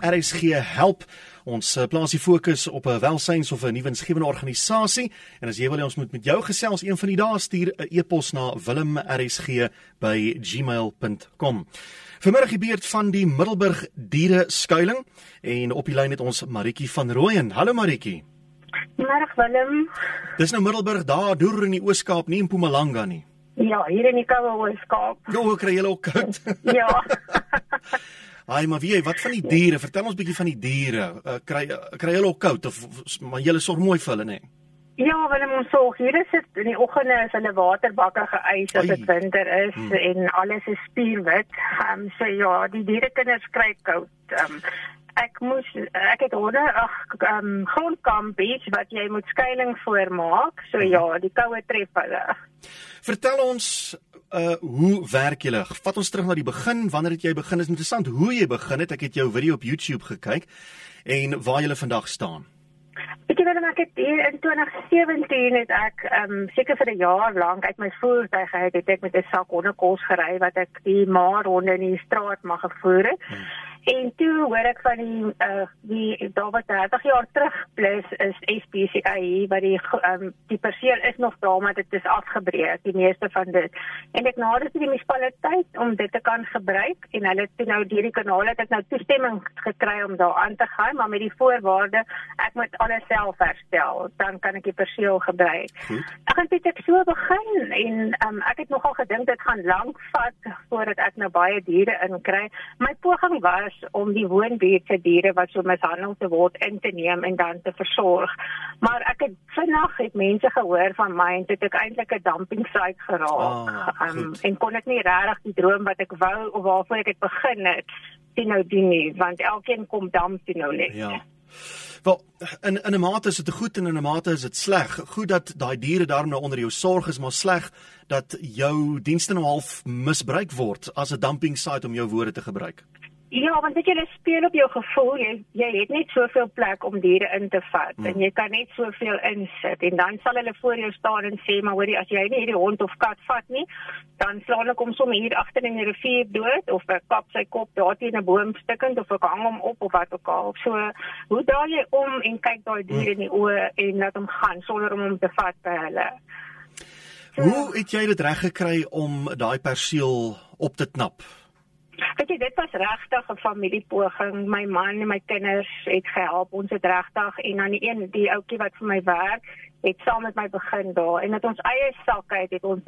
RSG help. Ons uh, plaas die fokus op 'n welsyns of 'n nuwensgewende organisasie en as jy wil hê ons moet met jou gesels een van die dae stuur 'n e-pos na wilmrsg@gmail.com. Vanmiddag die beurt van die Middelburg Diere Skuiling en op die lyn het ons Maritjie van Rooyen. Hallo Maritjie. Middag Willem. Dis nou Middelburg daar deur in die Oos-Kaap, nie in Mpumalanga nie. Ja, hier in die koue Oos-Kaap. Jo, kry jy ook koud? ja. Ai, maar wie, wat van die diere? Vertel ons bietjie van die diere. Uh, kry uh, kry hulle ook koud of maar julle sorg mooi vir hulle, nê? Ja, wanneer ons sorg, hier is dit in die oggende is hulle waterbakke geëis as dit winter is hmm. en alles is spierwit. Ehm um, so ja, die dierekinders kry koud. Ehm um, ek moes ek het honde ag ehm um, grondkampies wat jy moet skuilings voormaak. So hmm. ja, die koue tref hulle. Vertel ons uh hoe werk julle? Vat ons terug na die begin. Wanneer het jy begin? Is interessant hoe jy begin het. Ek het jou video op YouTube gekyk en waar jy vandag staan. Ek het wel net in 2017 het ek ehm um, seker vir 'n jaar lank uit my voertuig gehad het ek met 'n sak hondekos gery wat ek die maar honde in die straat mag gevoer het. Hmm. En toe hoor ek van die uh die daar wat 30 jaar terug plus is SPCA wat die um, die perseel is nog daar maar dit is afgebreek die meeste van dit. En ek nader die munisipaliteit om dit te kan gebruik en hulle het nou deur die kanaal het ek nou toestemming gekry om daar aan te gaan maar met die voorwaarde ek moet alles self herstel dan kan ek die perseel gebruik. Goed. Ek het dit so begin en um, ek het nogal gedink dit gaan lank vat voordat ek nou baie diere inkry. My poging was was om die woonbuurte diere wat so mishandel te word in te neem en dan te versorg. Maar ek het vanaand het mense gehoor van my en dit het eintlik 'n dumping site geraak. Oh, um, en kon ek nie regtig die droom wat ek wou of waarvoor ek het begin het sien nou die nie, want elkeen kom damp sien nou net. Ja. Wel in in 'n mate is dit goed en in 'n mate is dit sleg. Goed dat daai diere daarom nou onder jou sorg is, maar sleg dat jou dienste nou half misbruik word as 'n dumping site om jou woorde te gebruik. Ja, want dit jy speel op jou gevoel. Jy jy het net soveel plek om diere in te vat hmm. en jy kan net soveel insit en dan sal hulle voor jou staan en sê maar hoorie as jy nie hierdie hond of kat vat nie, dan slaan hulle kom sommer hier agter in die rivier dood of ek kap sy kop daar teen 'n boom stikkend of ek hang hom op of wat ook al. So hoe daai jy om en kyk daai diere in die oë en laat hom gaan sonder om hom te vat by hulle. So, hoe het jy dit reg gekry om daai perseel op te knap? Weet jy, dit was regtig 'n familiepoging. My man en my kinders het gehelp. Ons het regtig en dan die een, die ouetjie wat vir my werk, het saam met my begin daar en met ons eie sakke het, het ons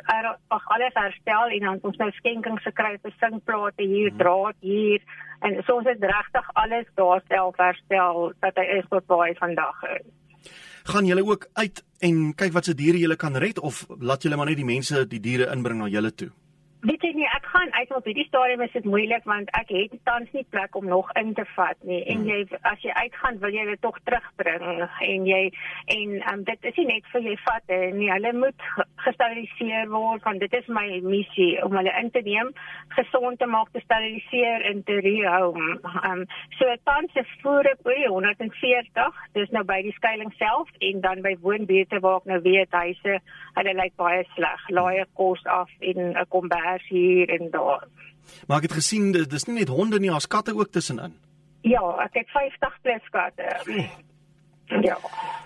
ag alles herstel en dan ons nou skenkings gekry vir singplate hier, hmm. draad hier en so ons het regtig alles daar self herstel dat hy is tot waar hy vandag is. Gaan julle ook uit en kyk wat se diere julle kan red of laat julle maar net die mense die diere inbring na julle toe? Weet jy nie, ek gaan uit op hierdie stadium is dit moeilik want ek het tans nie plek om nog in te vat nie. En hmm. jy as jy uitgaan, wil jy dit tog terugbring en jy en um, dit is nie net vir jy vat nie. Hulle moet gesteriliseer word want dit is my missie om hulle in te neem, gesond te maak, te steriliseer en te rehome. Um, so tans is voer ek oor 140. Dis nou by die skuilings self en dan by woonbuurte waar ek nou weet huise, hulle lyk baie sleg. Laai kos af en 'n kombers pers hier en daar. Maar ek het gesien dis nie net honde nie, daar's katte ook tussenin. Ja, ek het 50 plus katte. Ja.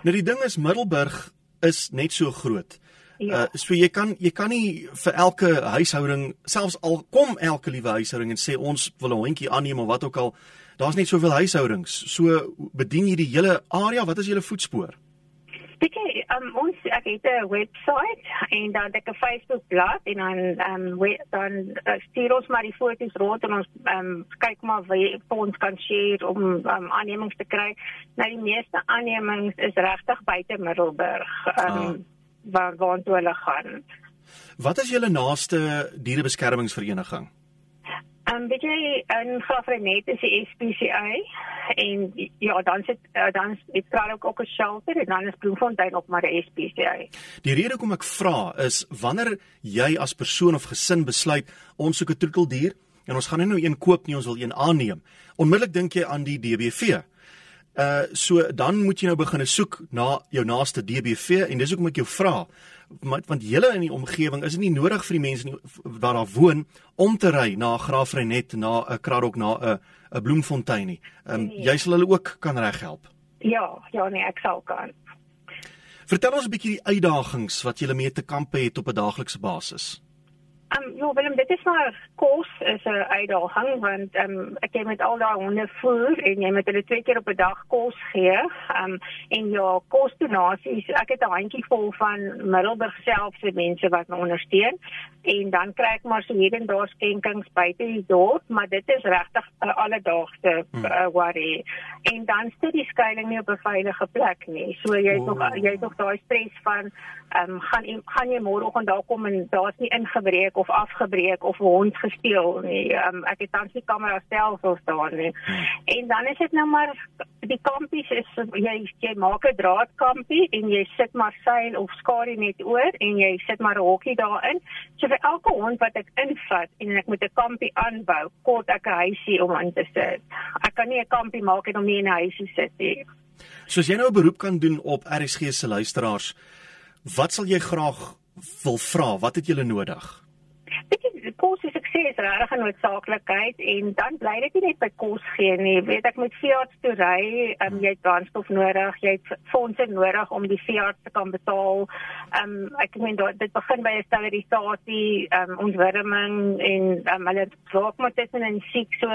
Nou die ding is Middelburg is net so groot. Ja. Uh, so jy kan jy kan nie vir elke huishouding selfs al kom elke liewe huishouding en sê ons wil 'n hondjie aanneem of wat ook al daar's net soveel huishoudings so bedien jy die hele area wat is julle voetspoor Jy, um, ons ek het 'n webwerf en dan ek 'n Facebook bladsy en dan ehm um, dan uh, stuur ons maar die foto's rond en ons ehm um, kyk maar wie ons kan share om um, aannemings te kry. Nou die meeste aannemings is regtig buite Middelburg. Ehm um, ah. waar waar hulle gaan. Wat is julle naaste dierebeskermingsvereniging? Ehm um, weet jy in Graafrenet is die SPCA en ja dan sit uh, dan het daar ook ook 'n shelter en dan is Bloemfontein ook maar die SPCA. Die rede hoekom ek vra is wanneer jy as persoon of gesin besluit ons soek 'n troeteldier en ons gaan nie nou een koop nie ons wil een aanneem. Onmiddellik dink jy aan die DBV. Uh so dan moet jy nou begin soek na jou naaste DBV en dis hoekom ek jou vra want julle in die omgewing is dit nie nodig vir die mense wat daar woon om te ry na Graafrenet, na 'n Kraddock, na 'n 'n Bloemfontein nie. Ehm um, nee. jy sal hulle ook kan reghelp. Ja, ja nee, ek sal kan. Vertel ons 'n bietjie die uitdagings wat jy mee te kampe het op 'n daaglikse basis. Um, ja, Willem, dit is maar kos is 'n uitdaging want um, ek het met al daai honde voer en jy moet hulle twee keer op 'n dag kos gee. Um, en ja, kosdonasies, ek het 'n handjie vol van Middelburg self se mense wat my ondersteun en dan kry ek maar so hier en daar skenkings buite die dorp, maar dit is regtig 'n alledaagse hmm. uh, worry. En dan sit die skuilings nie op 'n veilige plek nie. So jy het oh. nog jy het nog daai stres van ehm um, gaan gaan jy môreoggend daar kom en daar's nie ingebreek of afgebreek of 'n hond gesteel nie. Um, ek het tans nie kamera stelsels daar nie. Hmm. En dan is dit nou maar die kampies is jy jy maak 'n draadkampie en jy sit maar seil of skadu net oor en jy sit maar 'n hokkie daarin. So vir elke hond wat ek invat en ek moet 'n kampie aanbou, kort ek 'n huisie om in te sit. Ek kan nie 'n kampie maak en om nie in 'n huisie sit nie. So as jy nou 'n beroep kan doen op RSG se luisteraars Wat sal jy graag wil vra? Wat het jy nodig? Sê is regtig 'n noodsaaklikheid en dan bly dit nie net by kos gee nie. Weet ek met veearts toe ry, um, jy het brandstof nodig, jy het fondse nodig om die veearts te kan betaal. Um, ek meen dit begin by 'n sterilisasie, um, ontwurming en um, hulle raak maar tussen en siek. So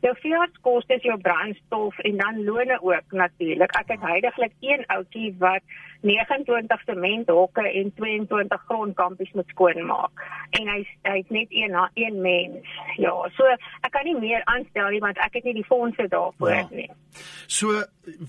jou veearts kos is jou brandstof en dan loone ook natuurlik. Ek het heidaglik een ouetjie wat 29 sementhokke en 22 grondkampies moet skoonmaak. En hy hy het net een na een mens. Ja, so ek kan nie meer aanstel nie want ek het nie die fondse daarvoor ja. nie. So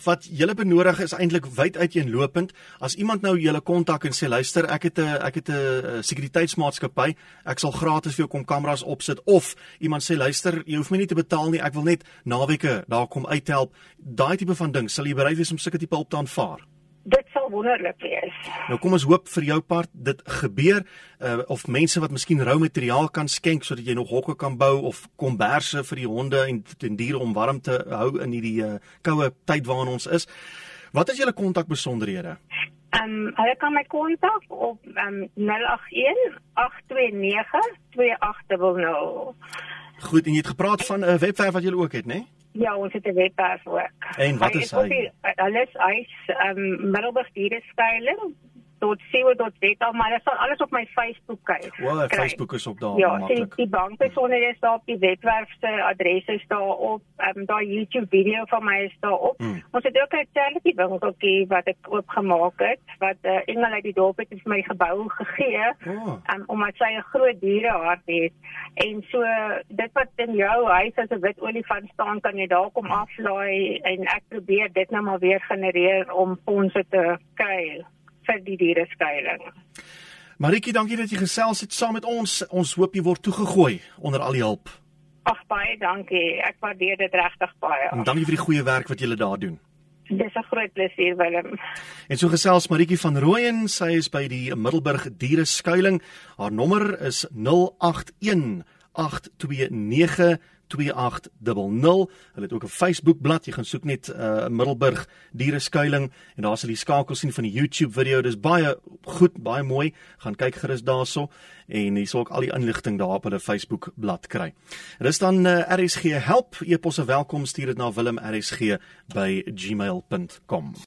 wat julle benodig is eintlik wyd uiteenlopend. As iemand nou julle kontak en sê luister, ek het 'n ek het 'n sekuriteitsmaatskappy, ek sal gratis vir jou kom kameras opsit of iemand sê luister, jy hoef my nie te betaal nie, ek wil net naweke daar kom uithelp. Daai tipe van ding, sal jy bereid wees om sulke tipe op te aanvaar? Dit sal wonderlik wees. Nou kom ons hoop vir jou part dit gebeur uh, of mense wat miskien rou materiaal kan skenk sodat jy nog hokke kan bou of komberse vir die honde en en diere om warm te hou in hierdie uh, koue tyd waarin ons is. Wat is julle kontakbesonderhede? Ehm um, hulle kan my kontak op um, 081 829 2800. Goed, en jy het gepraat van 'n webwerf wat jy ook het, né? Nee? Ja, ons het 'n webwerf ook. En wat is hy? Alles is ehm um, Middelburg Diereskuiling .co.za maar dit sal alles op my Facebook kyk. Wel, Facebook is op daar ja. Ja, die bankbesonderhede is daar op die webwerf se adres is daar op. Ehm um, daai YouTube video van my is daar op. Hmm. Ons het ook 'n charity winkeltjie wat ek oopgemaak het wat 'n uh, eh, engel uit die dorp het vir my gebou gegee. Oh. Um, omdat sy 'n groot dierehart het en so dit wat in jou huis as 'n wit olifant staan kan jy daar kom aflaai en ek probeer dit nou maar weer genereer om fondse te kry vir die diereskuiling. Maritjie, dankie dat jy gesels het saam met ons. Ons hoop jy word toegegooi onder al die hulp. Ag baie dankie. Ek waardeer dit regtig baie. En dankie vir die goeie werk wat jy daar doen. Dis 'n groot plesier Willem. En so gesels Maritjie van Rooyen, sy is by die Middelburg Diereskuiling. Haar nommer is 081 829 2800. Hulle het ook 'n Facebook bladsy. Jy gaan soek net uh, Middelburg diereskuiling en daar sal jy skakels sien van die YouTube video. Dis baie goed, baie mooi. Gaan kyk gerus daarso en jy sal ook al die inligting daar op hulle Facebook bladsy kry. Dis dan uh, RSG help. Eposse welkom stuur dit na wilmrsg by gmail.com.